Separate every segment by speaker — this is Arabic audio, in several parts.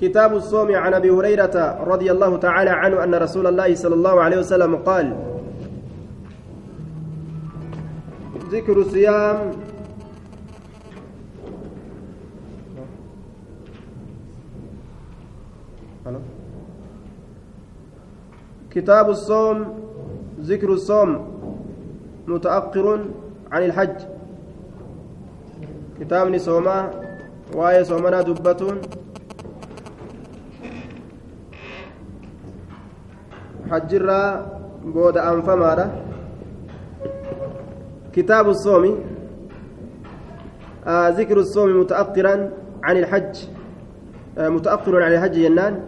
Speaker 1: كتاب الصوم عن أبي هريرة رضي الله تعالى عنه أن رسول الله صلى الله عليه وسلم قال ذكر الصيام. كتاب الصوم ذكر الصوم متأخر عن الحج. كتاب صوما واي صومنا دبة. بود أنفمارة كتاب الصوم آه ذكر الصوم متأخرا عن الحج متأخر عن الحج ينان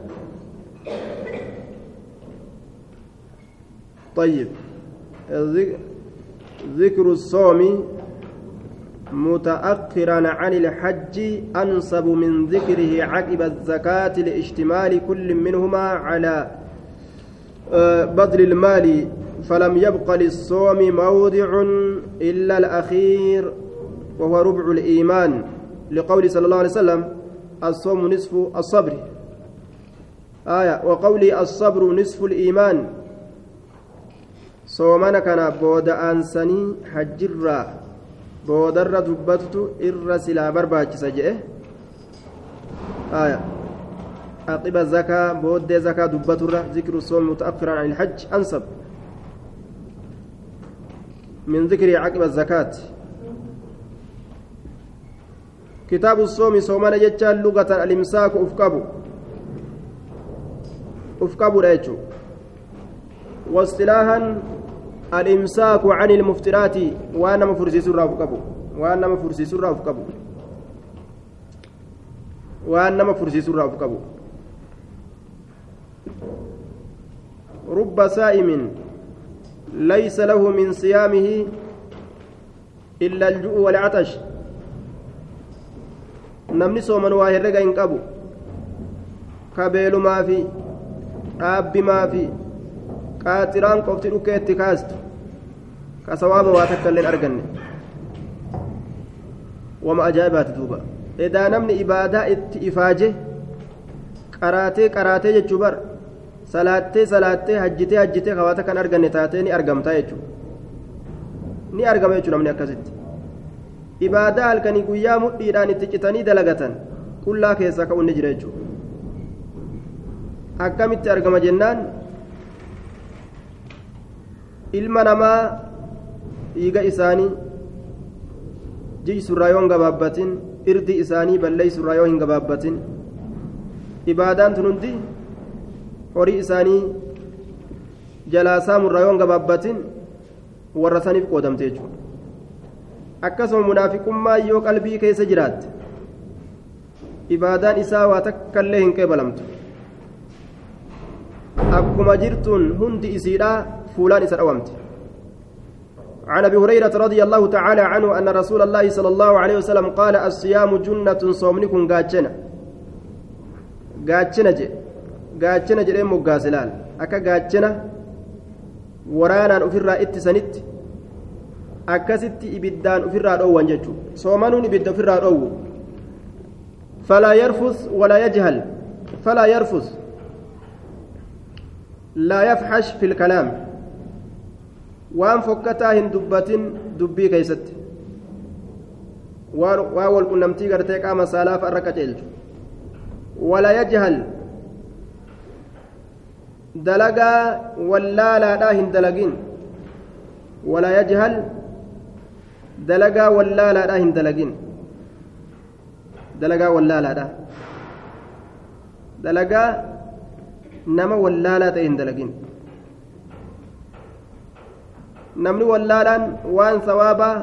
Speaker 1: طيب ذكر الصوم متأخرا عن الحج أنصب من ذكره عقب الزكاة لاشتمال كل منهما على بذل المال فلم يبق للصوم موضع إلا الأخير وهو ربع الإيمان لقول صلى الله عليه وسلم الصوم نصف الصبر. آية وقولي الصبر نصف الإيمان. soomana kana booda aansanii hajjirraa boodarra dubbatutu irra silaa barbaachisa jedhe aqiba booddee zakaa dubbaturra zikru soomi muta'akkiran an ilhajj ansab min zikrii caqiba zakaati kitaabu soomi soomana jechaan lugatan alimsaaku uf qabu uf qabudha jechuu واصطلاحا الإمساك عن المفترات وأنا مفرسيس الرافقبو وأنا مفرسيس الرافقبو وأنا مفرسيس الرافقبو رب سائم ليس له من صيامه إلا الجوع والعطش namni sooman waa herrega hin qabu kabeelumaa fi dhaabbimaa fi qaaxiraan qofti dhukkeetti kaastu ka sawaaba waa takka illeen arganne wama ajaa'ibaati duuba edaa namni ibaadaa itti ifaaje qaraatee qaraatee jechuu bar salaattee salaattee hajjitee hajjitee kawaata kan arganne taatee ni argamtaa jechuudha. Ni argama jechuudha namni akkasitti. Ibaadaa halkanii guyyaa mudhiidhaan itti citanii dalagatan qullaa keessaa ka'uun ni jira jechuudha. Akkamitti argama jennaan? Ilma namaa dhiiga isaanii jiysurraa yoo hin gabaabbatin irdi isaanii balleeysurraa yoo hin gabaabbatin ibaadaan tun hundi horii isaanii jalaa saamurraa yoo hin gabaabbatin warra saniif qoodamte jechuudha akkasuma munaafiqummaa yoo qalbii keessa jiraatte ibaadaan isaa waa takkallee hin qeebalamtu akkuma jirtuun hundi isiidhaa فولان إسر عن ابي هريره رضي الله تعالى عنه ان رسول الله صلى الله عليه وسلم قال الصيام جنه صومنكم غاچنا غاچنا جي غاچنا جي مغاسلال اكا غاچنا waraanaan ofirraa ittisanitti akkasitti ibiddaan ofirraa dhoowwan jechuu soomanuun ibidda ofirraa dhoowwu falaa yarfus walaa yajhal falaa yarfus laa yafxash fi lkalaam waan fokkataa hin dubbatin dubbii keeysatti waan walqunnamtii gartee qaama saalaafa irra qaceelchu wala yajhal dalagaa wallaalaadhaa hin dalagin wala yajhal dalagaa wallaalaadhaa hin dalagin dalagaa wallaalaadhaa dalagaa nama wallaalaa ta'e hin dalagin namni wallaalaan waan sawaabaa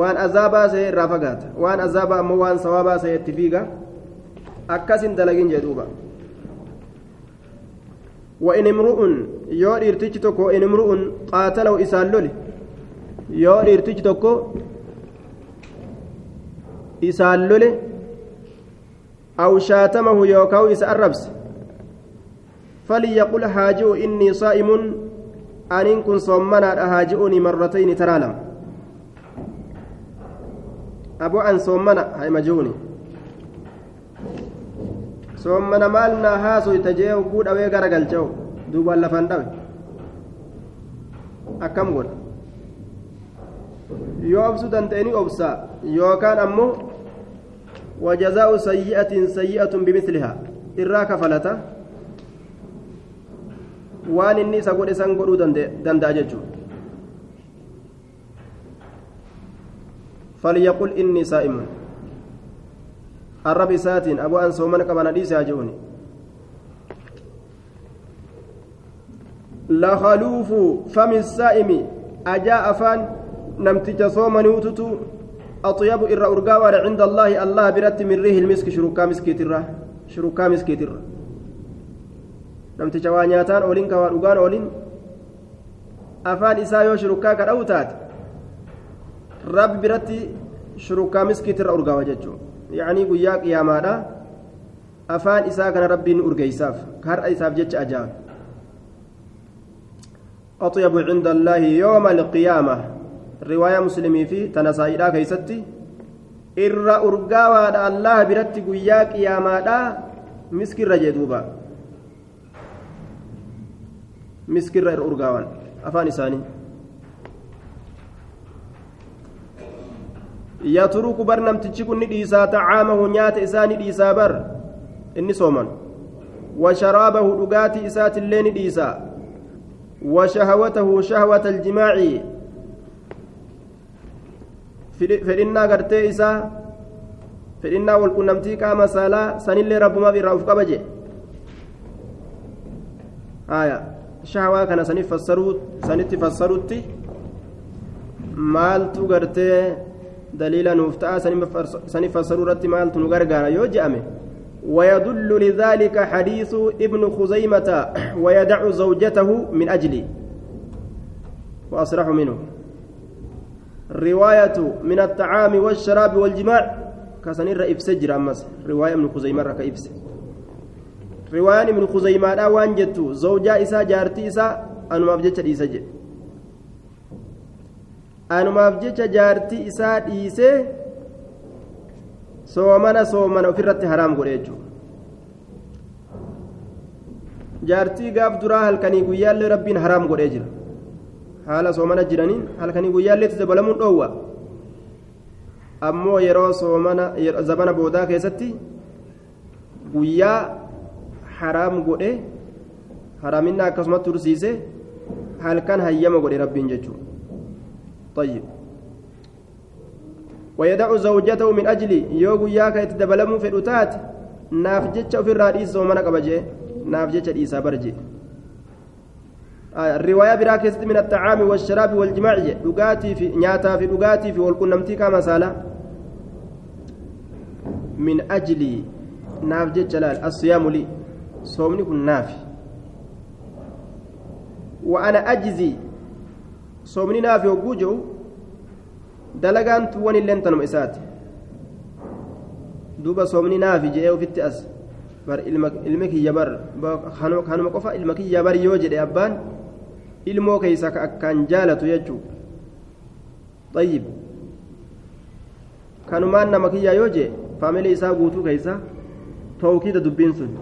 Speaker 1: waan azaabaa sa'ee irraa fagaata waan azaabaa ammoo waan sawaabaa sa'ee itti fiiga akkasin dalagin jedhuuba وإن امرؤ يو إرتج تكو إن امرؤ قاتله إسان لولي. يو إرتج تكو إسان لولي. أو شاتمه يوكاو إسان الربس. فليقل حاجة إني صائم. soommanaadha haa ji'uuni marratayni taraa lama aboo an soommana haa ima ji'uuni soommana maal naa haasoyta jee hogguu dhawee gara galcha'u duubaan lafaan dhawe akkam godha yoo obsuu danda'anii obsaa yookaan ammoo wajazaa'u sayyi'atin sayyi'atun bimislihaa irraa kafalata waan inni isa godhe san godhuu danda'a jechuudha فليقل إني صائم ساتين. أبو أن صومنا كما نديس يجوني لخلوف فم السائم. أجاء فان نمتج صوم نوتتو أطيب إر أرقاوار عند الله. الله برت من ريه المسك. شركا مسكيت الره شركا مسكيت الره نمتج وانياتان. أولين كوان. أقان أولين. أفان إسايو شركا كالأوتات rabbi biratti shurukkaa miskiitirra urgaawa jechuun yaanii guyyaa qiyaamaadha afaan isaa kana rabbiin urgeeysaaf har'a isaaf jecha ajaa'iba أطيب عند الله يوم القيامة رواية مسلمي في تنسائدا كيستي إر أرقاوى الله برت قيا قياما مسكر رجدوبا مسكر أرقاوى أفان إساني yatruku bar namtichi kun ni dhiisaa tacaamahu nyaata isaa ni dhiisaa bar inni sooman washaraabahu dhugaatii isaatillee ni dhiisaa washahawatahu shahwata aljimaaci fedhinnaa gartee isaa fedhinnaa walqunnamtii qaama saalaa sanillee rabbumaaf irraa uf qaba je haya shahwaa kana sanitti fassarutti maaltu gartee دليلا نفتاء سنف سرورة مالت نغرغر يوجأمه ويدل لذلك حديث ابن خزيمة ويدع زوجته من أجلي. وأصرح منه. رواية من الطعام والشراب والجماع كسنير إفسجر أمس. رواية من خزيمة رك إفس رواية من خزيمة لا وانجت زوجة إسا جارتي إسا أنو مبجت إسا anumaaf jecha jaartii isaa dhiisee soomana soomana ofirratti haraam godhe jechuudha jaartii gaaf duraa halkanii guyyaallee rabbiin haraam godhee jira haala soomana jiraniin halkanii guyyaalleetti dabalamuun dhoowwa ammoo yeroo soomana zabana boodaa keessatti guyyaa haraam godhe haraaminna akkasumatti tursiise halkan hayyama godhe rabbiin jechuudha. طيب. ويدع زوجته من أجل يوغو ياك يتدبلمو في الأتات. نافجتش في الرئيس ومنك بجي نافجتش الإيسا برجي. آه الرواية براكز من الطعام والشراب والجماع. دقاتي في نياتا في دقاتي في والكنمتي كما سالة من أجل نافجتش لال الصيام لي. صومني كن نافي. وأنا أجزي. Soomni naaf yogguu jiru dalagaan tuwwan illeen tanuma isaati duuba soomni naafi jedhee ofitti as bar ilmi kiyya bar kanuma qofa ilma kiyya bar yoo jedhe abbaan ilmoo keeysa ka akkaan jaalatu jechuu طيب kanumaan nama kiyyaa yoo jee faamilii isaa guutuu keeysa tawkiida dubbiin sun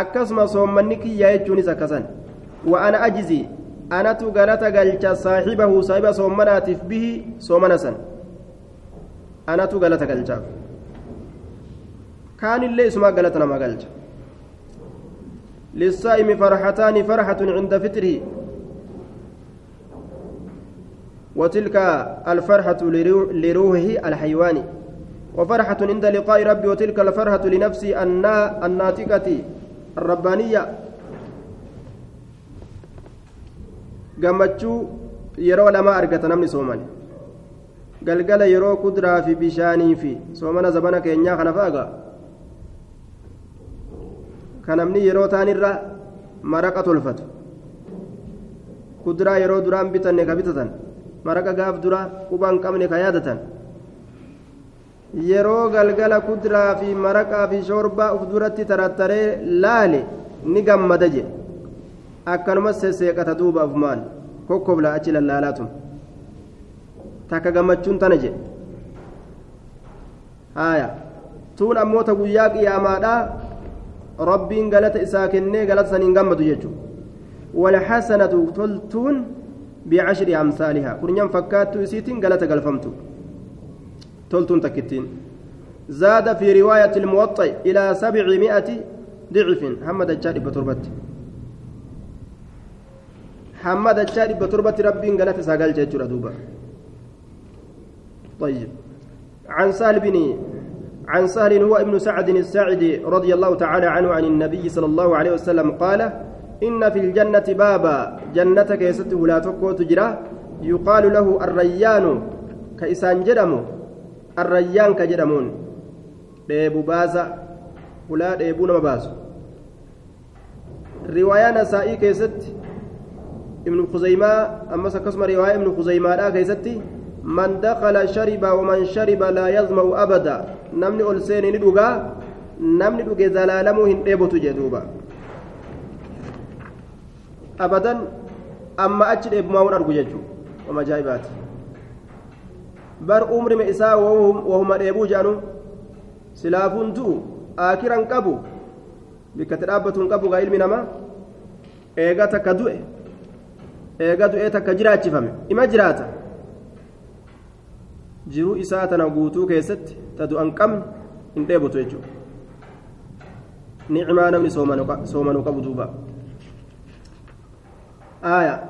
Speaker 1: akkasuma soommanni kiyyaa jechuunis akkasan wa ana anatu galata galcha saaxibahu saahiba soomanaatiif bihi soomana san anatu galata galchaaf kaanillee isumaa galata nama galcha للصائم فرحتان فرحة عند فطره وتلك الفرحة لروحه الحيواني وفرحة عند لقاء ربي وتلك الفرحة لنفسي الناتقة الربانية gammachuu yeroo lama argata namni soomane galgala yeroo kuduraa fi bishaanii fi soomana zabana keenyaa kana fa'aga ka namni yeroo taanirra maraqa tolfatu kuduraa yeroo duraan bitanne ka bitatan maraqa gaaf duraa qubaan qabne ka yaadatan yeroo galgala kuduraa fi maraqaa fi shoorbaa uf duratti tarattaree laale ni gammada jedhe akkanuma sesseeqata duuba afumaan kokkobla achi lallaalaatun takka gammachuun tana jedhe haya tuun ammoo ta guyyaa qiyaamaadha rabbiin galata isaa kennee galata saniin gammadu jechuudha walxasanatu toltuun bicashri amsaalihaa kurnyan fakkaattuu isiitiin galata galfamtu toltuun takkittiin zaada fi riwaayati ilmuwaxxi ilaa sabci mi'ati dicifin hamma dachaa dhibba torbatti hamma dachaa dhibba torbatti rabbiin galata isaa galcha jechuudha duuba طيب. عن سهل بن عن سهل هو ابن سعد الساعدي رضي الله تعالى عنه عن النبي صلى الله عليه وسلم قال إن في الجنة بابا جنتك يسته لا تكو تجرى. يقال له الريان كإسان جرمو الريان كجرمون ديبو بازا ولا ديبو نما بازو. رواية نسائي كيست ابن خزيمة أما سكسم رواية ابن خزيمة لا كيستي من دخل شرب ومن شرب لا يظمأ أبدا. نمني ألسين ندوغا نمني دوغي زلالمو هنديبوتو جدوبا. أبدا أما أجل إبماون أرجو جدو وما جايبات. بر أمر مئسا وهم وهم أبو جانو سلافون تو آكرا قبو بكترابة قبو غايل منما إيغا تكدوئ. إيغا دوئ تكجرات فمي إما جراتا jiruu isaa tana guutuu keessatti ta du'an qabne hin dheebotu jechuudha. Nicmaa namni soomanuu qabu duuba. آية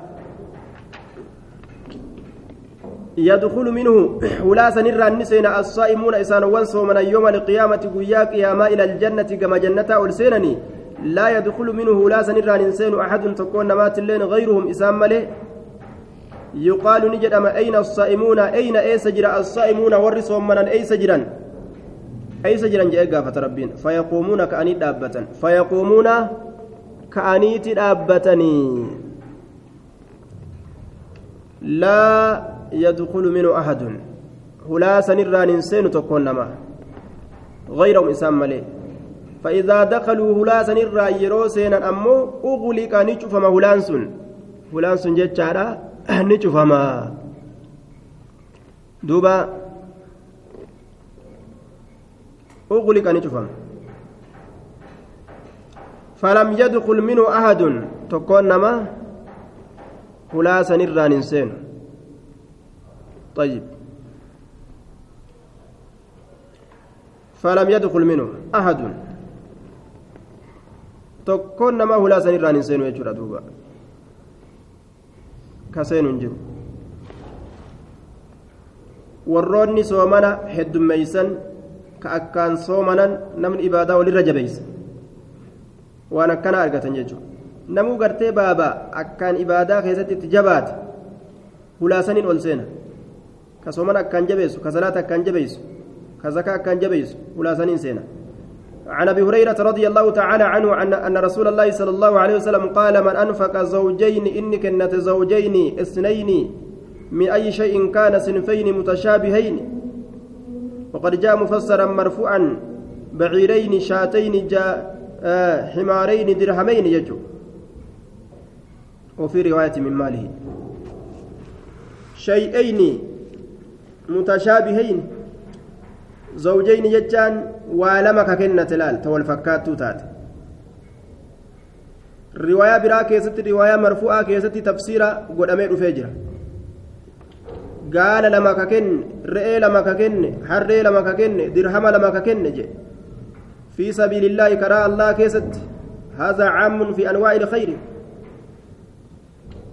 Speaker 1: يدخل منه ولاسا نرى النسين الصائمون إسان وانصومنا يوم القيامة قياك ياما إلى الجنة كما جنة ألسينني لا يدخل منه ولاسا نرى الإنسان أحد تكون مات اللين غيرهم إسان ملئ يقال نجد أما أين الصائمون؟ أين أيس جرى الصائمون ورسهم من أيس جرا أيس جرا جاء قافة ربين. فيقومون كأني دابة. فيقومون كأني دابتني لا يدخل منه أحد. هلا سنرى إنسان تكون نما غيرهم إسام ملي. فإذا دخلوا هلا سنرى يروسين أمو أغلق نشوف ما هلانسون هلانسون جتشارا ni cufama falam yadkul minhu ahadun tokkoon nama hulaasan irraan hin seenu طيب فلم يدخل منه أحد تكون ما هلا سنران إنسان يجرى دوبا kaseen hin jiru warroonni soomana heddummeeysan ka akkaan soomanan namni ibaadaa walirra jabeeysa waan akkana argatan jechuudha namuu gartee baabaa akkaan ibaadaa keessatti itti jabaate hulaasaniin ol seena ka soomana akkaan jabeessu ka salaata akkaan jabeessu ka zakaa akkaan jabeessu hulaasaniin seena عن أبي هريرة رضي الله تعالى عنه ان أن رسول الله صلى الله عليه وسلم قال من أنفق زوجين ان كنت زوجين اثنين من اي شيء كان صنفين متشابهين. وقد جاء مفسرا مرفوعا بعيرين شاتين جاء آه حمارين درهمين يجو. وفي رواية من ماله شيئين متشابهين. زوجين جتان ولما ككنة لال تول فكاتو تات رواية برا كيست رواية مرفوعة كيست تفسيرا قد أمير فجرة قال لما ككن رئي لما ككن حري لما ككن درهم لما ككن جي. في سبيل الله كراء الله كيست هذا عام في أنواع الخير.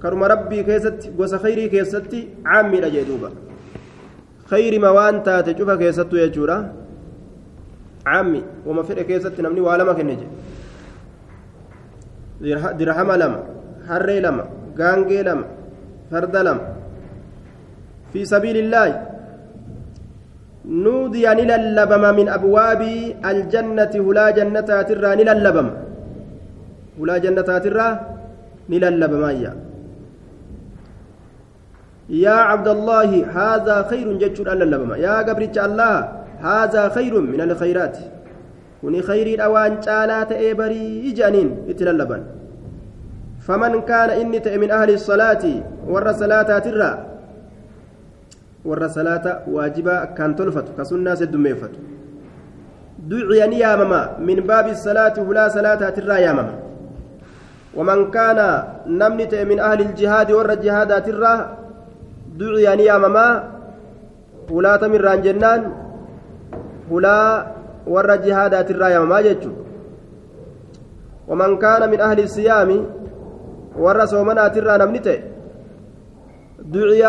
Speaker 1: كرم ربي كيست قوس خيري كيست عامي خير ما وانت تشوفها كيست يجورا عمي وما في كيست نمني وعلما كنجي. درهم لما حري لما غانجي لما فرد لما. في سبيل الله نودي نللبم من أبواب الجنة هلا جنة ترى نللبم. هلا جنة ترى نللبم يا يا عبد الله هذا خير جتشر اللبم يا قبرتش الله هذا خير من الخيرات. كوني خيري أوان جالات إبري جانين اتللبن فمن كان إني من أهل الصلاة ور صلاة ترى. ور صلاة واجبة كان تلفت كسنة سدميفت دعي نيامما من باب الصلاة ولا صلاة ترى يامما. ومن كان نمنت من أهل الجهاد ور الجهاد ترى نيامما ولا تمران جنان ولا ور الجهاد ترى يامما جتشو ومن كان من أهل الصيام ور صومنا ترى نمنت دعي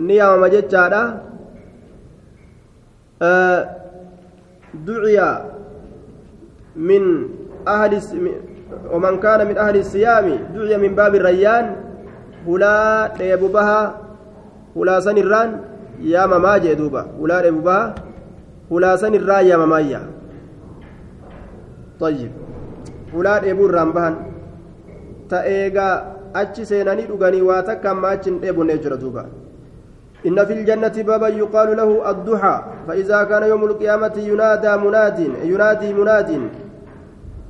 Speaker 1: نيامما جتشادا آه دعي من أهل ومن كان من أهل الصيام دعي من باب الريان هلا ديبو بها هلا سنران يا ماما جدوبا هلا ديبو بها هلا سنران يا ماما طيب هلا ديبو الرامبان تأيغا achi seenanii dhuganii waa takka amma achi hin dheebonne jira duuba. إن في الجنة بابا يقال له الضحى فإذا كان يوم القيامة ينادى مناد ينادي مناد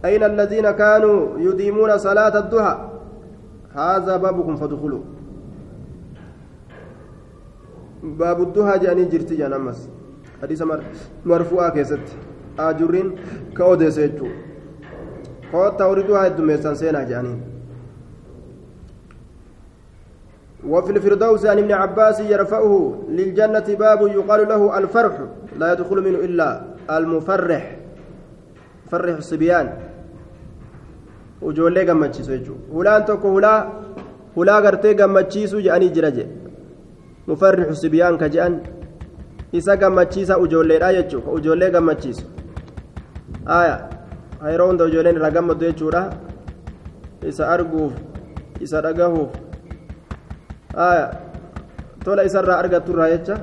Speaker 1: أين الذين كانوا يديمون صلاة الضحى هذا بابكم فادخلوا باب الضحى جاني جرتي جان أمس حديث مرفوعة كيست آجرين كأوديسيتو قوة توريدها الدميسان سينا جانين وفي الفردوس عن ابن عباس يرفعه للجنة باب يقال له الفرح لا يدخل منه إلا المفرح فرح الصبيان وجولي gammachiisu jechuudha. Hulaan tokko hulaa hulaa gartee gammachiisu jedhanii jira je mufarrixu sibiyaan ka jedhan isa gammachiisa ujoolleedha jechuudha ka ujoollee gammachiisu aya yeroo hunda ujoolleen irraa gammadu jechuudha isa arguuf isa dhagahuuf tola isarraa argatturraa jecha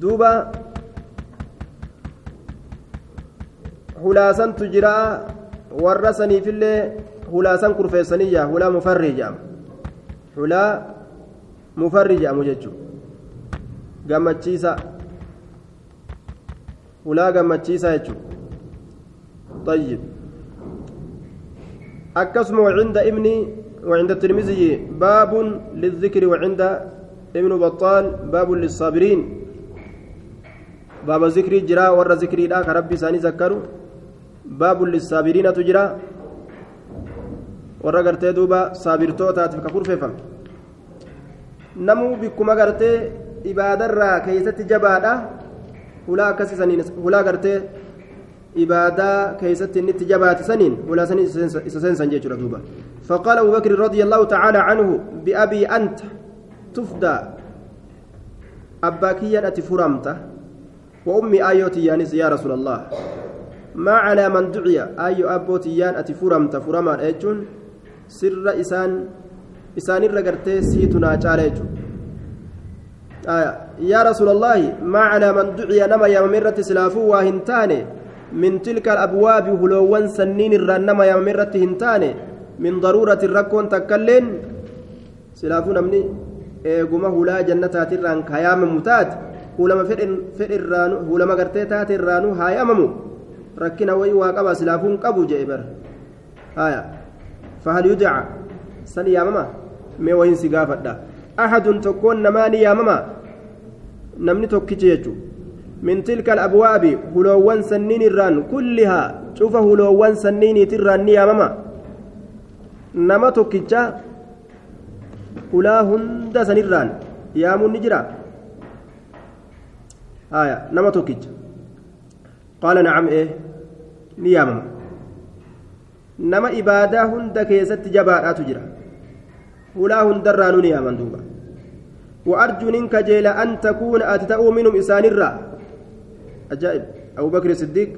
Speaker 1: duuba hulaasantu jira warra saniifillee hulaasan kurfeessanii jaa hulaa mufarrii jedhama hulaa mufarrii jedhamu jechuu gammachiisa hulaa gammachiisa jechuu طيب. أكسم عند ابني وعند الترمذي باب للذكر وعند ابن بطال باب للصابرين. باب ذكر جرا ور ذكري لا كربي ساني ذكروا باب للصابرين تجرا. warra gartee duuba saabirtootaatiif ka kurfeeffame namuu bikkuma gartee ibaadarraa keeysatti jabaadha. Hulaa akkasii hulaa gartee ibaadaa keeysatti inni itti jabaate saniin hulaa sanii isa seensan jechuudha duuba. Faqaala abubakri radia allaahu tacaala canhu biabii anta tufdaa abbaa kiyyan ati furamta. Wa ummii aayyootiyyaanis yaa rasuula allah maa calaa man duciya? Aayyo abbootiyyaan ati furamta furamaadha jechuun sirra isaan أجون سر إسان إسان الرقرتي سيتنا جاليجو آية يا رسول الله ما على من دعي نما يا ممرة سلافو وهنتاني من تلك الأبواب هلوان سنين الرنما يا ممرة هنتاني من ضرورة الركون تكلين سلافو نمني eeguma hulaa jannataatirraan kayaamamu taate hulama fedhirraanu hulama gartee taate irraanu haayamamu rakkina wayii waa qaba silaafuun qabu jee bar haya fahal yudaca san yaamama mee wayin si gaafadha axadun tokkoon namaa ni yaamama namni tokkichi jechu min tilka alabwaabi huloowwan sanniin irraan kullihaa cufa huloowwan sanniiniitirraan ni yaamama nama tokkicha hulaa hunda sanirraan yaamuun ni jira haya nama tokkicha qaala nacam ee ni yaamama nama ibaadaa hunda keessatti jabaadhaatu jira hulaa hundarraanuu ni yaaman duuba وأرجو منك جيل أن تكون أتتأو منهم إسان الرا أجائب أبو بكر الصديق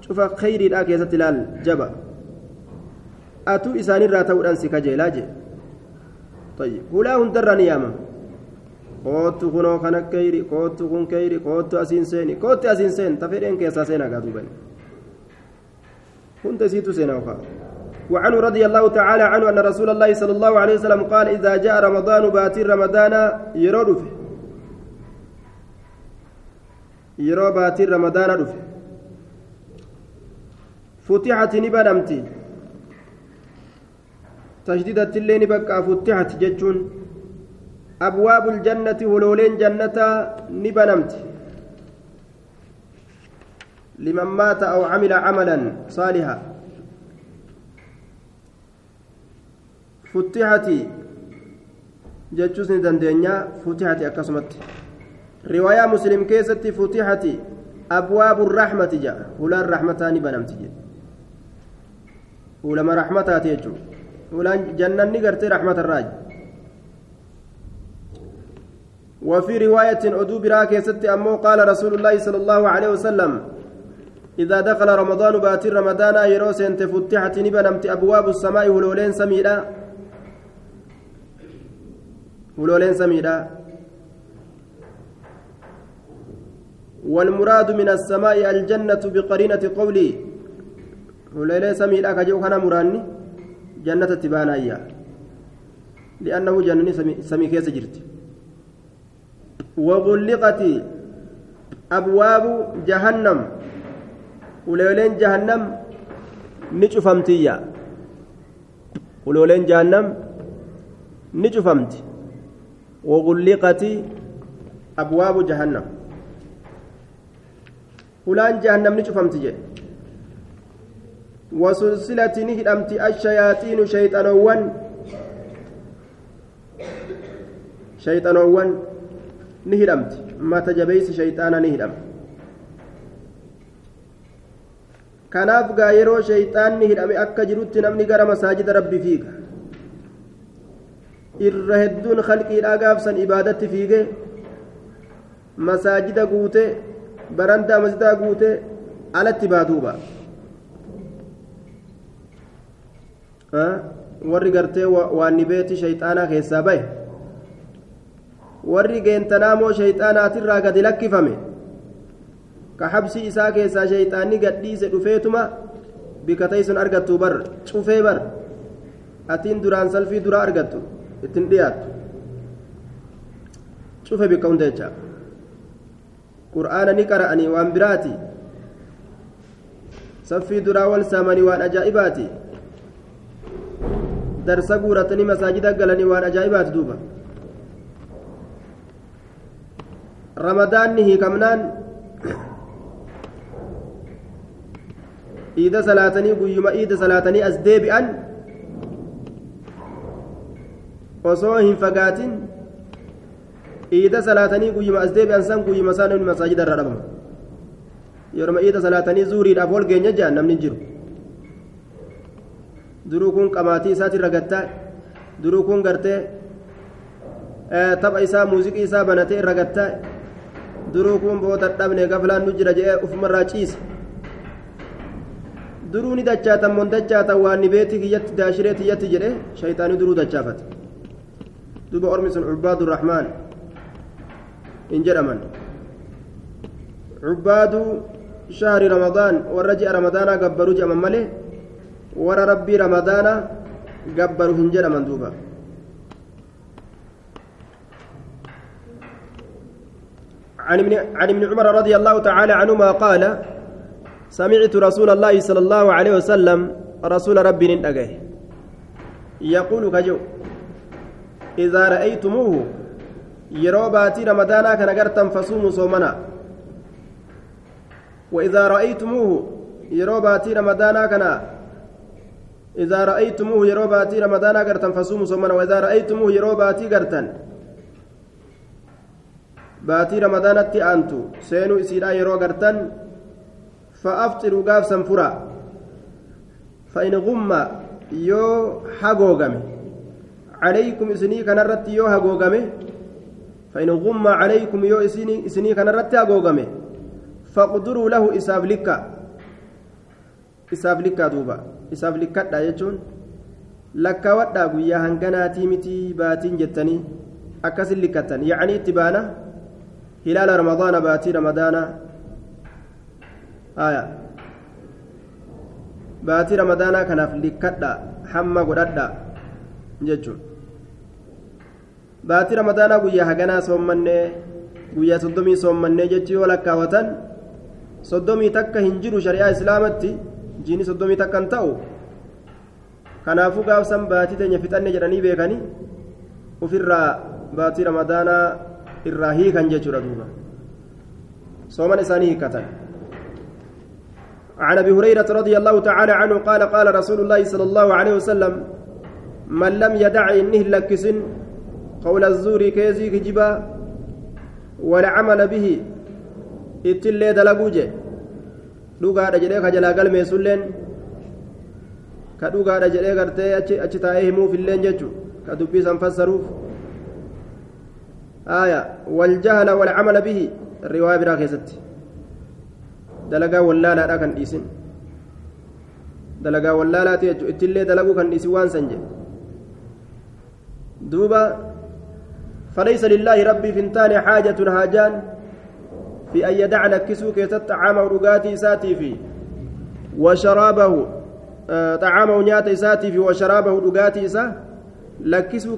Speaker 1: شوف خير الآك يا ستلال جبا أتو إسان الرا تقول أنسك جيلاجي طيب هلا هندرا نياما kunoo kana kayri kootu kun kayri kootu asiin seeni kootu asiin seen tafedheen keessaa seenaa gaa duuban hunda isiitu seenaa okaa وعنه رضي الله تعالى عنه أن رسول الله صلى الله عليه وسلم قال إذا جاء رمضان باتي رمضان يرود يرو باتي رمضان رفه فتحت نبنمتي تشديدت الليل بقى فتحت جتشون أبواب الجنة ولولين جنة نبنمت لمن مات أو عمل عملا صالحا. فتحت جتشوسني دندنيا فتحت أكسمت رواية مسلم كيست فتحت أبواب الرحمة جاء ولا الرحمتان بنمت جاء ولما رحمتها تيجو ولا جنة نقرت رحمة الراج وفي رواية أدو براك ست أمو قال رسول الله صلى الله عليه وسلم إذا دخل رمضان باتر رمضان يروس أنت فتحت نبنمت أبواب السماء ولولين سميدا ولولين سميدا. والمراد من السماء الجنة بقرينة قولي. ولولين سميدا كجو كان مراني جنة تبانا لأنه جنة سمي كيس جرت. وغلقت أبواب جهنم. ولولين جهنم نشفمتيا ولولين جهنم نشفمت وغلقت أبواب جهنم. ولان جهنم نشفمت جي وسلسلة نهدمت الشياطين شيطانوان شيطانوان نهدمت ما تجبيس شيطانا نهدم kanaaf gaa yeroo shayxaanni hidhame akka jirutti namni gara masaajida rabbi fiiga irra hedduun khalqiidhaa gaafsan ibaadatti fiige masaajida guute barandaa masjidaa guute alatti baaduuba warri gartee waanni beeti shayxaanaa keessaa bahe warri geentanaamoo shayxaanaatirraa gadi lakkifame ka habsii isaa keessaa shayxaanni gadhiise dhufeetuma bika taysun argattu bar cufee bar atiin duraan salfii dura argattu ittin dhiyaattu cufe bikka hunda jecha qur'aana ni qara'anii waan biraati saffii duraa wal saamanii waan ajaa'ibaati darsa guuratanii masaajida galanii waan ajaa'ibaati duuba ramadaanni hiikamnaan iida salaatanii guyyuma iida salaatanii as deebi'an osoo hin fagaatin iida salaatanii guyyuma as deebi'an san guyyuma isaan namni masaajida irra dhabama yeroma iida salaatanii zuuriidhaaf ol geenya jedhan namni jiru. Duruu kun qamaatii isaatiin ragattaa duruu kun gartee tapha isaa muuziqii isaa banatee irra gattaa duruu kun booda dhabne gaflaan nu jira jedhee ufumarraa ciise duruu ni dachaatan mon dachaatan waan ni beeti kiyyatti daashiree tiyyatti jedhe shayxaanii duruu dachaafate sun cubaadu rahmaan hin jedhaman cubaadu shahri ramadaan warra ji'a ramadaanaa gabbaruu jedhaman malee warra rabbii ramadaana gabbaru hin jedhaman duuba عن ابن عمر رضي الله تعالى عنهما قال سمعت رسول الله صلى الله عليه وسلم رسول ربي ندقه يقول كجو إذا رأيتموه يرو باتي رمضانا كان قرتم فصوموا صومنا. وإذا رأيتموه يرو باتي رمضانا كان إذا رأيتموه يرو باتي رمضانا قرتم فصوموا صومنا. وإذا رأيتموه يرو باتي قرتن باتي رمضانا أنتو. سينو إسيرا يرو قرتن فأفطروا قاف سنفرا. فإن غم يو حقوقمه عليكم إسني كان رت يو حقوقمه فإن غم عليكم يو إسني إسني كان رت حقوقمه فاقدروا له إساف لك إساف لك دوبا إساف لك دا يجون wadhaa guyyaa hanganaatii miti baatiin jettanii akkasin likkattan yacanii itti baana hilaala ramadaana baatii ramadaana aya baatii ramadaanaa kanaaf likkadha hamma godhadha jechuun baatii ramadaanaa guyyaa haganaa soommannee guyyaa soddomii soommannee jechuu yoo lakkaawatan soddomii takka hin jiru shari'aa islaamatti jiini soddomii takka hin ta'u kanaafuu gaafsan baatii teenya fixanne jedhanii beekanii ofirraa baatii ramadaanaa irraa hiikan jechuudha duuba sooman isaanii hiikkatan عن ابي هريره رضي الله تعالى عنه قال قال رسول الله صلى الله عليه وسلم من لم يدع انه لكسن قول الزور كيزي كجبا والعمل به. إتلي دلقوجة. dhugaadha jedhee ka jalaa galmeessulleen ka dhugaadha jedhee gartee achi taa'ee himuuf illeen jechuun ka dubbii san fassaruuf والجهل والعمل به. الرواية برا كيست دلقا ولا لا كان ديسن دلقا ولا لا تيجو. إتلي دلقو كان ديسي وان سنجي. دوبا فليس لله ربي فنتان حاجة هاجان في أن يدع لكسو كيست طعامه رقاتي ساتي في وشرابه آه طعامه نياتي ساتي في وشرابه رقاتي سا لكسو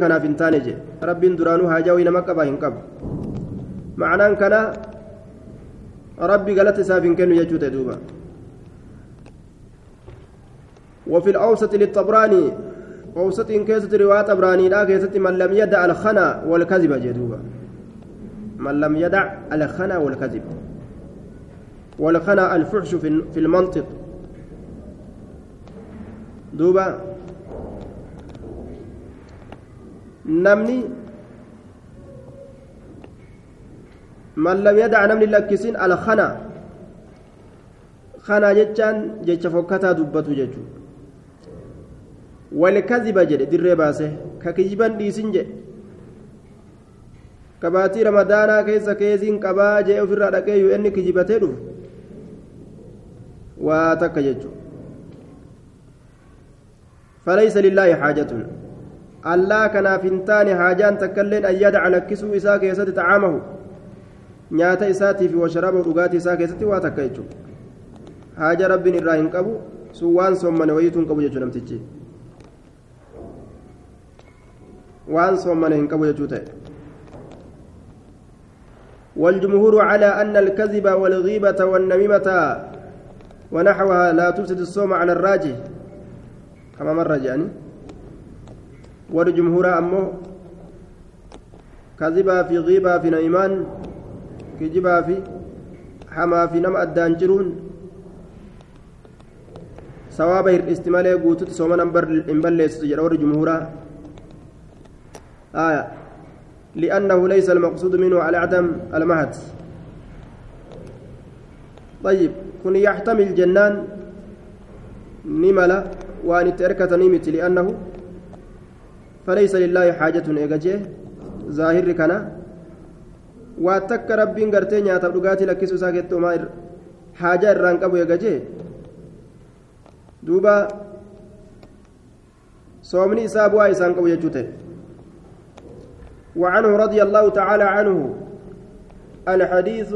Speaker 1: kanaaf hin taane je rabbiin duraanuu hajaa wayii nama qaba hin qabu ma'anaan kana rabbi galata isaaf hin kennu jechuu ta'e duuba وفي الأوسط للطبراني أوسط إن كيست رواية طبراني لا كيست من لم يدع الخنا والكذب جدوبا. من لم يدع الخنا والكذب. والخنا الفحش في المنطق. دوبا. namni man lam yadac namni lakkisin alkana kana jechaan jecha fokkataa dubbatu jechu baase ka kijiban dhiisin jedhe kabaatii ramadaanaa keessa keesiin qabaa jee ofirraa dhaqee yoo inni kijibatee dhufu waa takka jechu فليس لله حاجة allaa kanaaf hin taane haajaan takkailleen an yadaca lakkisuu isaa keessatti xacaamahu nyaata isaatii fi washarabahu dhugaatii isaa keessatti waa takka jechuudha haaja rabbiin irraa hin qabu sun waan soommane wayiitu hin qabu jechuudha namtichi waan soommane hin qabu jechuu ta'e والجمهور على أن الكذب والغيبة والنميمة ونحوها لا تفسد الصوم على الراجح كما مر يعني warri jumhuraa ammoo kazibaa fi giibaa fi na'imaan kijibaa fi hamaa fi nama addaan jiruun sawaaba hirdhisti malee guututti soomanan hin balleessisu jedha warri jumhuraa آية. لأنه ليس المقصود منه على عدم المهد. طيب كن يحتمل جنان نملة وأن تركة نيمت لأنه فليس لله حاجة إيجاجي ظاهر كنا. واتك ربين غرتي نياتا دغاتي لكيسو ساكتو ما حاجة الران قبو إيجاجي دوبا صومني إسابوا إسان قبو يجوته. وعنه رضي الله تعالى عنه الحديث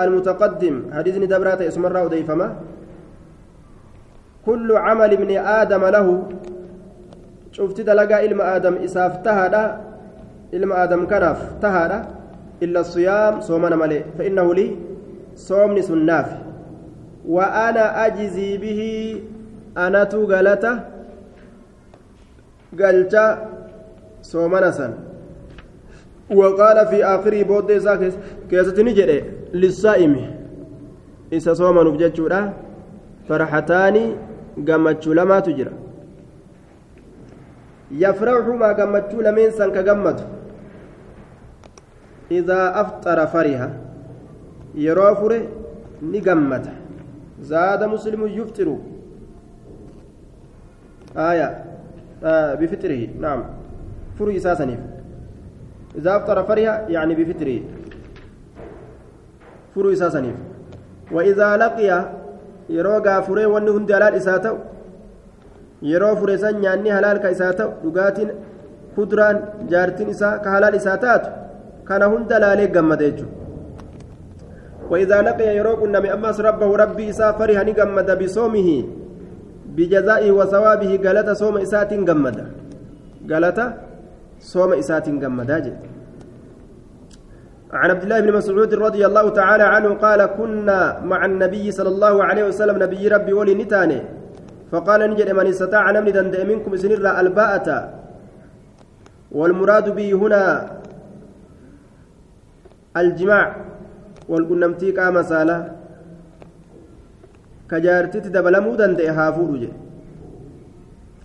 Speaker 1: المتقدم حديث دبرات اسم الراء ديفما كل عمل ابن آدم له ilma aadam isaaf tahaadha ilma aadam kanaaf tahaadha illa siyaam soomana malee fa'innahu lii soomni sun naaf wa ana ajizii bihi anatu galata galcha soomana san وقال في آخره بود إسا كيستني جري للصائم إسا صوما نبجتشورا فرحتان قمتشو لما تجرى maa gammachuu lameen san ka gammatu idaa afxara fariha yeroo fure ni gammata zaada muslimu yufxiru aya bifixrihi naam furu afxara fariha yani bifixrihi furu isaa saniif وإذا لقي yeroo fure san nyaanni halaal ka isaa ta'u dhugaatiin kuduraan jaartiin isaa ka halaal isaa taatu kana hunda laalee gammada jechuudha وإذا لقي يروق النبي أمس ربه ربي إسا فرح نجمد بصومه بجزائه وثوابه قالت صوم إسات جمد قالت صوم إسات جمد عن عبد الله بن مسعود رضي الله تعالى عنه قال كنا مع النبي صلى الله عليه وسلم نبي ربي ولي نتاني. فقال نجد من استطاع نمني دند منكم سنرى الباءة. والمراد به هنا الجماع. والقنمتي قام سالة. كجارتي دبلمو دندئ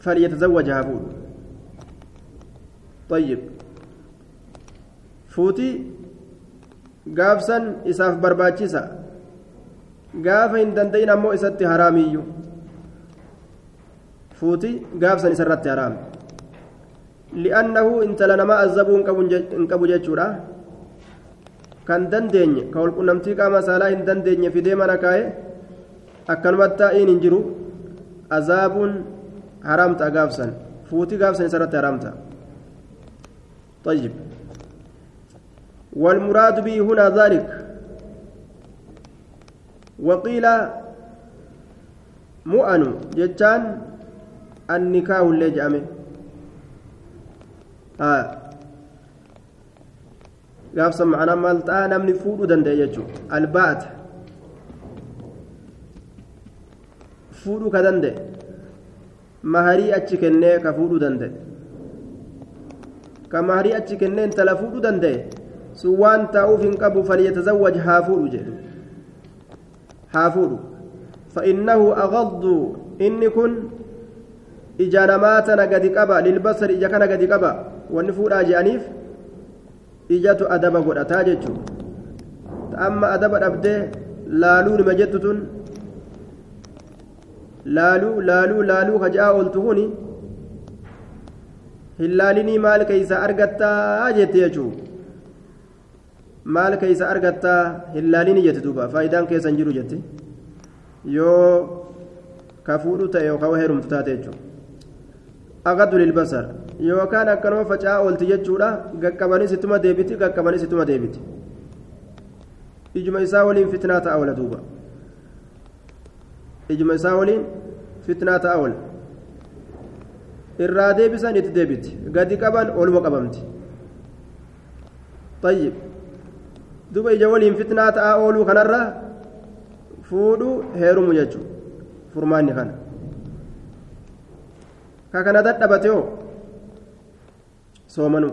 Speaker 1: فليتزوج هافودو طيب فوتي gaafsan isaaf barbaachisa gaafa hin danda'in ammoo isatti haraamiyyuu fuuti gaafsan isarratti haraami li'annahu intala namaa azabuu hin qabu jechuudha kan dandeenye ka walqunnamtii qaama saalaa hin dandeenye fidee mana kaa'e akkanumatti taa'iin hin jiru azaabuun haraamta gaafsan fuuti gaafsan isarratti haraamta طيب والمراد به هنا ذلك وقيل مؤن جتان النكاح اللي جامه آه gaafsa macnaa maal ta'a namni fuudhuu danda'e jechuudha albaat fuudhuu ka danda'e maharii achi kennee ka fuudhuu danda'e intala fuudhuu danda'e sun waan taa'uuf hin qabu falyatazawwaj haa fuudhu jedhu haa fuudhu فإنه أغض إني كن إجا نماتنا قد قبا للبصر إجا كان قد قبا والنفور أجانيف godhataa jechuudha amma adaba dhabdee laaluu nima jettu tun laaluu laaluu laaluu kaja'aa ooltu kuni hin laalinii maal keeysa argattaa jette jechuudha maal keeysa argattaa hin laalinii jette duuba faayidaan keessa hin jiru jette yoo ka fuudhu ta'e yookaan heerumtu taate jechuudha aqaddu lilbasar yookaan akkanuma faca'aa oolti jechuudha gaqqabanis ittuma deebiti gaqqabanis ittuma deebiti ijuma isaa waliin fitnaa ta'a oola duuba ijuma isaa waliin fitnaa ta'a oola irraa deebisan itti deebiti gadi qaban oluma qabamti طيب duba ija waliin fitnaa ta'a ooluu kanarra fuudhu heerumu jechuudha furmaanni kana ka kana dadhabate hoo soomanu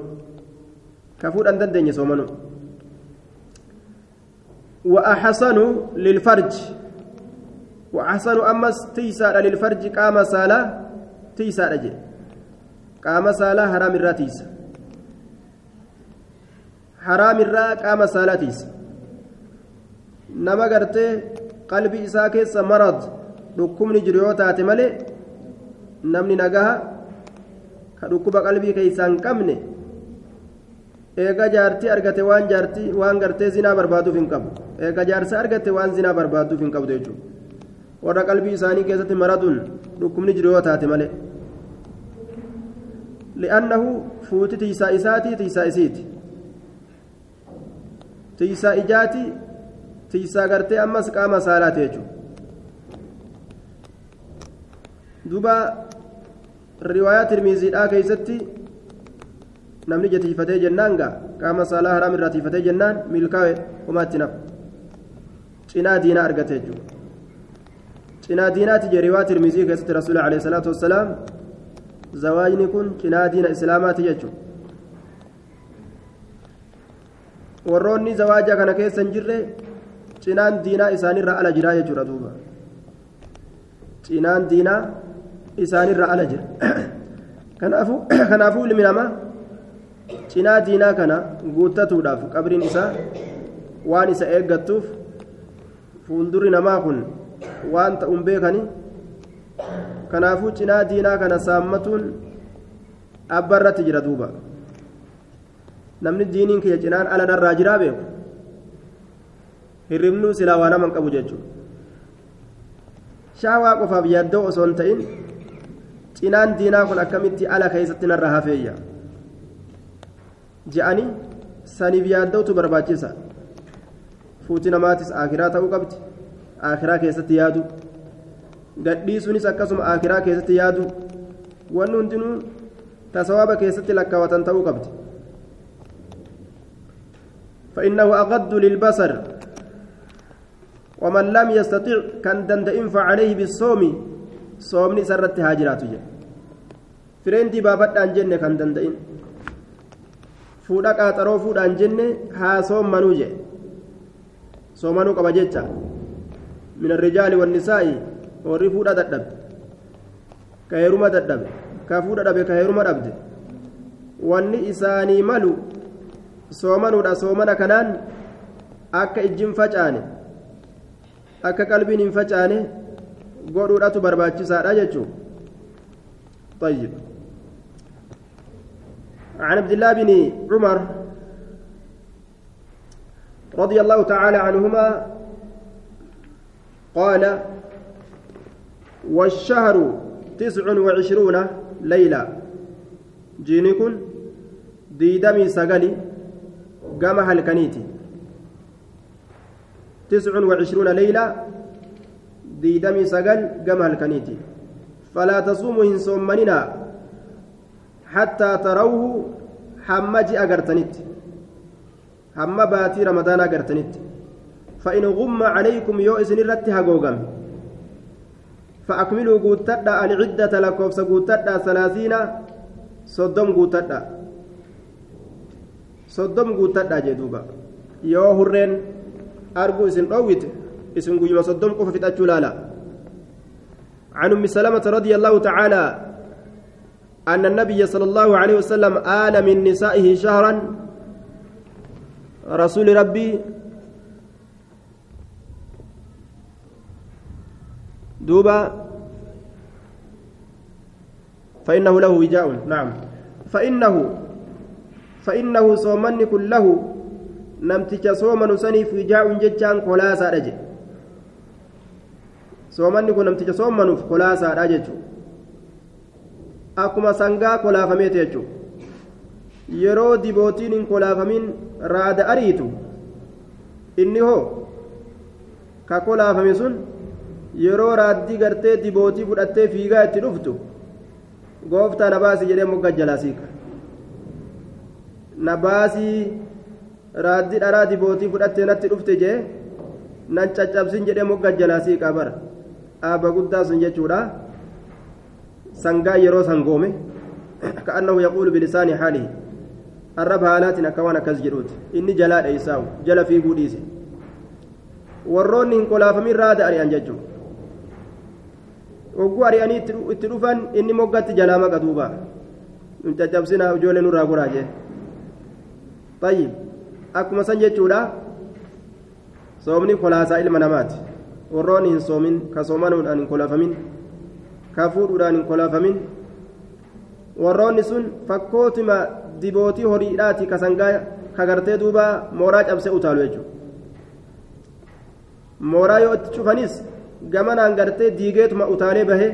Speaker 1: ka fuudhan dandeenye soomanu وأحسن للفرج وأحسن أمس تيسا للفرج قام سالا تيسا رجل qaama saalaa haraam irraa tiisa. Haraam irraa qaama saalaa tiisa. Nama gartee qalbii isaa keessa marad dhukkubni jiru yoo taate malee namni nagaha ka dhukkuba qalbii keessaa hin qabne eega jaartii argate waan jaartii waan gartee zinaa barbaaduuf hin qabu. Eega jaarsa argate waan zinaa barbaaduuf hin qabdu jechuudha. Warra qalbii isaanii keessatti maradun dhukkubni jiru yoo taate malee. Li'annahu fuuti tiisaa isaatii tiisaa isiiti tiisaa ijaati tiisaa gartee ammas qaama saalaati jechuudha duba riwaayaa tirmiziidhaa keeysatti namni jatiifatee jennaan gaa qaama saalaa haraam irraa tiifatee jennaan milkaa'e homaatti naf cinaa diinaa argate jechuudha cinaa diinaati jee riwaayaa tirmizii keessatti rasuula alayhi salaatu wassalaam zawaajni kun cinaa diina islaamaati jechuudha. Warroonni zawaaja kana keessa hin jirre cinaan diinaa isaanirra ala jiraa jechuudha duuba. Cinaan diinaa isaanirra ala jira. Kanaafuu ilmi namaa cinaa diinaa kana guuttatuudhaaf qabriin isaa waan isa eeggattuuf fuuldurri namaa kun waan ta'uun beekani kanaafuu cinaa diinaa kana saammatuun abba irratti jira duuba. Namni diiniin kiyya cinaan ala narraa jiraa beeku? Hirribnuu silaa waa naman qabu jechuudha. Shaawaa qofaaf yaaddoo osoo hin ta'in cinaan diinaa kun akkamitti ala keessatti narra hafeeyya je'anii saniif yaaddootu barbaachisa. Fuuti namaatis akiraa ta'uu qabdi. Akiraa keessatti yaadu gadhiisuunis akkasuma akiraa keessatti yaadu wanni hundinuu tasawaaba keessatti lakkaawatan ta'uu qabdi فإنه أغض للبصر ومن لم يستطع كان دندئن فعليه بالصوم صومني سرت هاجرات فريندي بابدان جنة كان دندئن fuudha qaaxaroo fuudhaan jenne haa soommanuu je soomanuu qaba jecha min arrijaali wannisaa'i warri fuudha dadhabe ka heeruma dadhabe ka fuudha dhabe ka heeruma dhabde wanni isaanii malu soomanuudha soomana kanaan akka ijjin facaane akka qalbiin hin facaane godhuudhatu barbaachisaadha jechuun طيب عن عبد الله بن عمر رضي الله تعالى عنهما قال والشهر تسع وعشرون ليلة. جينكن ديدمي سقلي قام هلكنيتي تسع وعشرون ليلة ديدمي سقل قام هلكنيتي فلا تصوموا إن صومننا حتى تروه حمجي أقرتنت حم باتي رمضان أقرتنت فإن غم عليكم يو إسن الرت هقوقم فأكملوا قوتتا العدة لكوفس قوتتا ثلاثين صدم قوتتا صدم قوتتا جدوبا يو هرين أرجو إسن رويت إسن قيمة صدم قفة في لا عن أم سلمة رضي الله تعالى أن النبي صلى الله عليه وسلم آل من نسائه شهرا. رسول ربي دوبا فإنه له وجاء نعم فإنه فإنه صومن كله نمتج صومن سنيف وجاء جتان خلاصة رجل soomanni kun namticha soommanuuf kolaasaadha jechuun akkuma sangaa kolaafameeti jechuun yeroo dibootiin hin kolaafamin raada ariitu inni hoo ka kolaafame sun yeroo raaddii gartee dibootii fudhattee fiigaa itti dhuftu gooftaa na baasii jedhee mogga jalaasiika na baasii raaddii dharaa dibootii fudhattee natti dhufte jee nan caccabsin jedhee mogga jalaasiiqa bara. Dhaaba guddaa sun jechuudha. Sangaa yeroo sangoome ka'annahu yaquulu bilisaani haalihi arraba haalaatiin akka waan akkas jedhuuti. Inni jalaa dheeysaa'u jala fiiguu dhiise. Warroonni hin kolaafamin raada ari'an jechuudha ogguu ari'anii itti dhufan inni moggatti jalaa maqa duuba nun caccabsinaa ijoollee nurraa goraa jee tayyib akkuma san jechuudha soomni kolaasaa ilma namaati warroonni hin soomin ka soomanuudhaan hin kolaafamin ka fuudhuudhaan hin kolaafamin warroonni sun fakkootuma dibootii horiidhaati ka sangaa ka gartee duuba mooraa cabsee utaalu jechuudha mooraa yoo itti cufanis gamanaan gartee diigeetuma utaalee bahee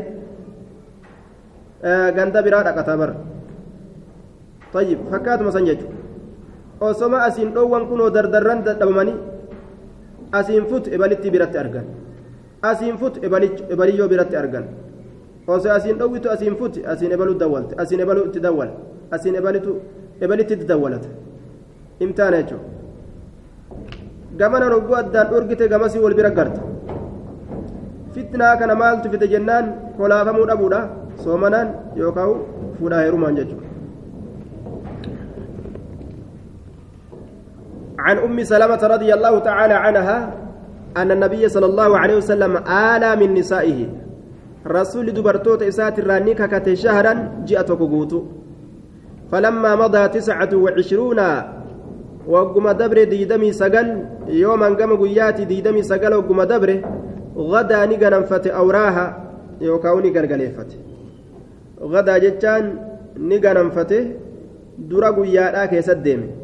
Speaker 1: ganda biraa dhaqataa bara. Tayyib fakkaatuma san jechuudha. Osoma asiin dhoowwan kunoo dardarran dadhabamanii asiin fut ebalitti biratti argan. Asiin fut ebaliyyoo biratti argan. Osoo asiin dhowwitu asiin fut asiin ebaluu dawwalte asiin ebaluu itti dawwal asiin ebalitu ebalitti itti dawwalata imtaana jechuudha. Gamanan hogguu addaan dhorgite gamasii wal bira garta fitnaa kana maaltu fite jennaan kolaafamuu dhabuudha soomanaan yookaan fuudhaa heerumaan jechuudha. عن أم سلمة رضي الله تعالى عنها أن النبي صلى الله عليه وسلم آلى من نسائه رسول دبرتوت إسات الرانيكا كتي شهرا جاءت كوكوتو فلما مضى تسعة وعشرون وقم دبر ديدمي سقل يوما قم قياتي ديدمي سقل وقم دبر غدا نقنا فت أوراها يوكاوني قرقليفت غدا جتان نقنا فت درا قياتا كيسد ديمي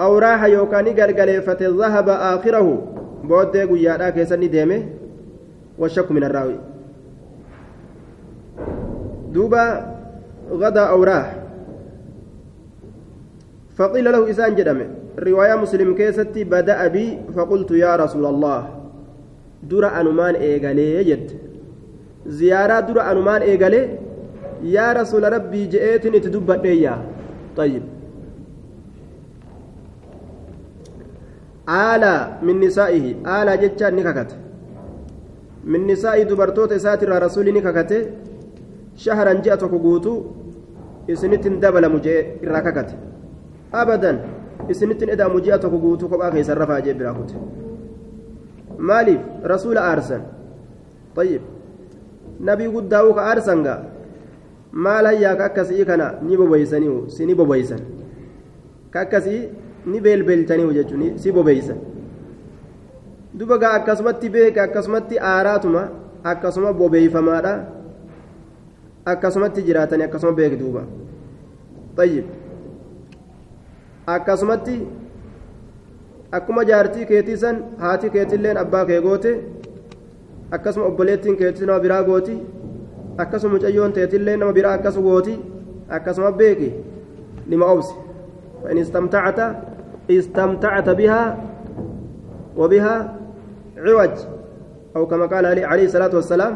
Speaker 1: awraaha yookaan ni galgaleeffate zahaba aakhirahu booddee guyyaadhaa keessa ni deeme washakku min arraawi duuba gadaa awraah فقيل له إسان جدمه رواية مسلم كيستي بدأ بي فقلت يا رسول الله درا أنمان إيغالي جد زيارة درا أنمان إيغالي يا رسول ربي جئتني تدبت طيب آلى من نسائه آلى جتشان نككت من نسائه دبرتوت ساتر رسول نككت شهرا جاءتك قوتو إسنتن دبل مجيء الرككت أبدا إسنتن إذا مجيئتك قوتو كبا خيس الرفا جيب مالف رسول أرسل طيب nabii guddaa'uu ka aarsangaa maal hayyaa ka akkasii kana ni bobeeysanii si ni bobeeysan ka akkasii ni beelbeelchanii jechuun si bobeeysan duba gaa akkasumatti beeka akkasumatti aaraatuma akkasuma bobeeyfamaadha akkasumatti jiraatanii akkasuma beek طيب akkasumatti akkuma jaartii keetii san haati keetilleen abbaa kee goote akkasuma obboleettiin keetii nama biraa gooti akkasuma mucayyoon teetillee nama biraa akkas gooti akkasuma beeki nima obsi فإن استمتعت استمتعت بها وبها عوج أو كما قال عليه الصلاة والسلام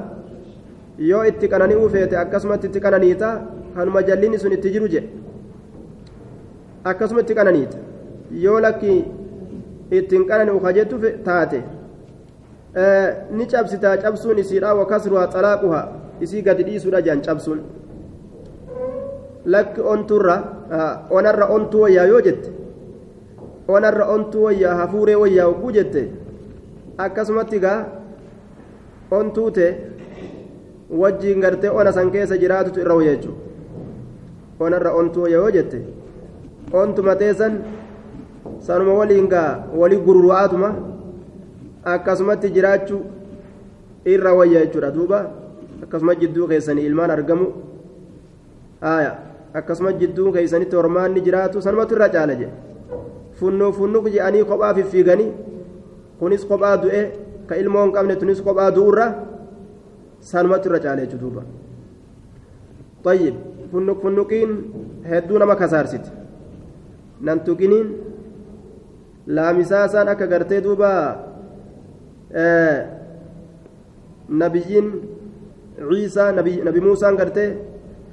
Speaker 1: yoo itti qanani'uu feete akkasumatti itti qananiita kanuma jallinni sun itti jiru jedhe akkasuma itti qananiita yoo lakki ittiin qanani'u kajettu taate ni cabsitaa cabsuun isiidha wakasruhaa xalaaquhaa isii gadi dhiisuudha jedhan cabsuun lakki onturra onarra ontuu wayyaa yoo jette onarra ontuu wayyaa hafuuree wayyaa ogguu jette akkasumatti gaa ontuute wajjiin gartee ona san keessa jiraatutu irra wayya jechuudha onarra ontuu wayya yoo jette ontuma teessan sanuma waliin gaa walii gurru'aatuma akkasumatti jiraachuu irra wayya jechuudha duuba akkasuma jidduu keessanii ilmaan argamu haaya akkasuma jidduu keessanitti hormaanni jiraatu sanumatu irra caala jedhe funnoo funnuq jedhanii kophaa fiffiiganii kunis kophaa du'e ka ilmoo hin qabne tunis kophaa du'urra sanumatu irra caala jechuudha duuba طيب funnuq funnuqiin hedduu nama kasaarsiti nan tuqiniin laamisaasaan akka gartee duuba nabiyyiin ciisaa nabi muusaan gartee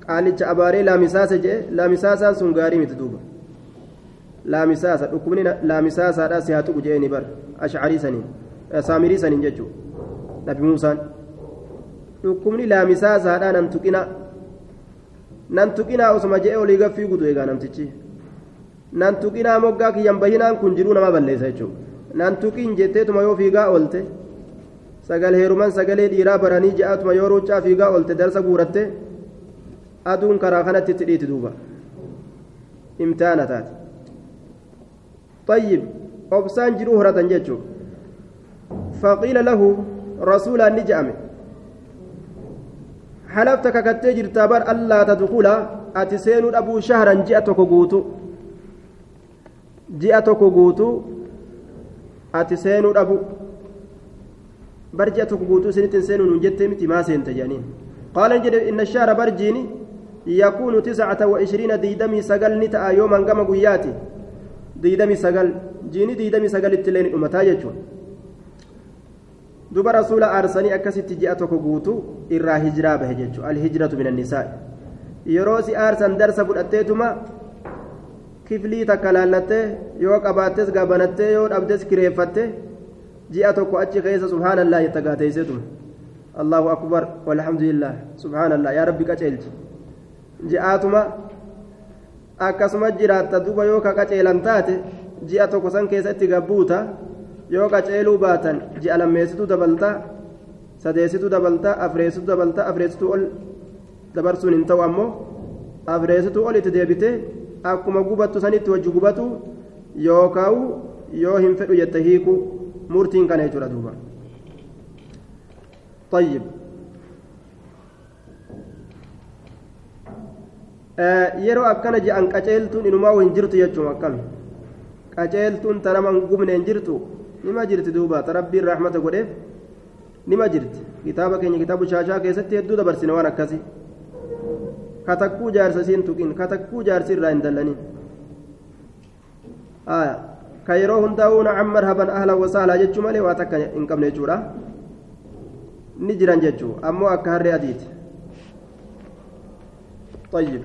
Speaker 1: qaalicha abaaree laamisaasa jedhe laamisaasaan sun gaarii miti duuba laamisaasa dhukkubni laamisaasaadha si haa tuqu jedheni bar ashcarii saniin saamirii saniin jechuudha nabi muusaan dhukkubni laamisaasaadha nan tuqina nan tuqinaa osuma jedhe olii gaffii guutu eegaa namtichi nan tuqinaa moggaa kiyyan bahinaan kun jiruu nama balleessa jechuudha nan tuqiin jetteetuma yoo fiigaa oolte sagal heeruman sagalee dhiiraa baranii je'atuma yoo ruuccaa fiigaa oolte darsa guuratte aduun karaa kanatti itti dhiiti duuba imtihaana taate طيب obsaan jiruu horatan jechuudha faqiila lahu rasuulaan ni je'ame حلفت ككتي ji'a tokko guutuu ati seenuu dhabu. Bar ji'a tokko guutuu isinitti hin seenuu hin jettee miti maa seente jedhaniin. Qaala ni jedhe inna shaara barjiini yakuunu tiscata wa ishiriina diidamii sagal ni ta'a yoo mangama guyyaati. Diidamii sagal jiini diidamii sagalitti illee ni dhumataa jechuun. Duba rasuula aarsanii akkasitti ji'a tokko guutuu irraa hijiraa bahe jechuun alhijiratu min annisaa'i yeroo si aarsan darsa fudhatteetuma kiflii takka laallattee yoo qabaattes gabanattee yoo dhabdes kireeffatte ji'a tokko achi keessa subhaanallaa jetta gaateessetuma allahu akbar walhamdulillah subhaanallaa yaa rabbi qaceelchi ji'aatuma akkasuma jiraatta duba yoo ka qaceelan taate ji'a tokko san keessatti gabbuuta yoo qaceeluu baatan ji'a lammeessituu dabaltaa sadeessituu dabaltaa afreessituu dabaltaa afreessituu ol dabarsuun hin ta'u ammoo afreessituu ol itti deebitee akkuma gubattu sanitti wajji gubatu yookaan yoo hin fedhu jette hiiku murtiin kana jechuudha duuba. طيب yeroo akkana je'an qaceeltuun inumaa hin jirtu jechuun akkami qaceeltuun ta nama hin gubne hin jirtu nima jirti duuba ta rabbiin raaxmata godheef nima jirti kitaaba keenya kitaabu shaashaa keessatti hedduu dabarsine waan akkasi katakkuu jaarsa siin tuqin katakkuu jaarsi irraa hin dallanin ka yeroo hundaa'uu nacam marhaban ahlan wasaalaa jechuu malee waa takka hin qabne jechuudha ni jiran jechuu ammoo akka harree adiiti طيب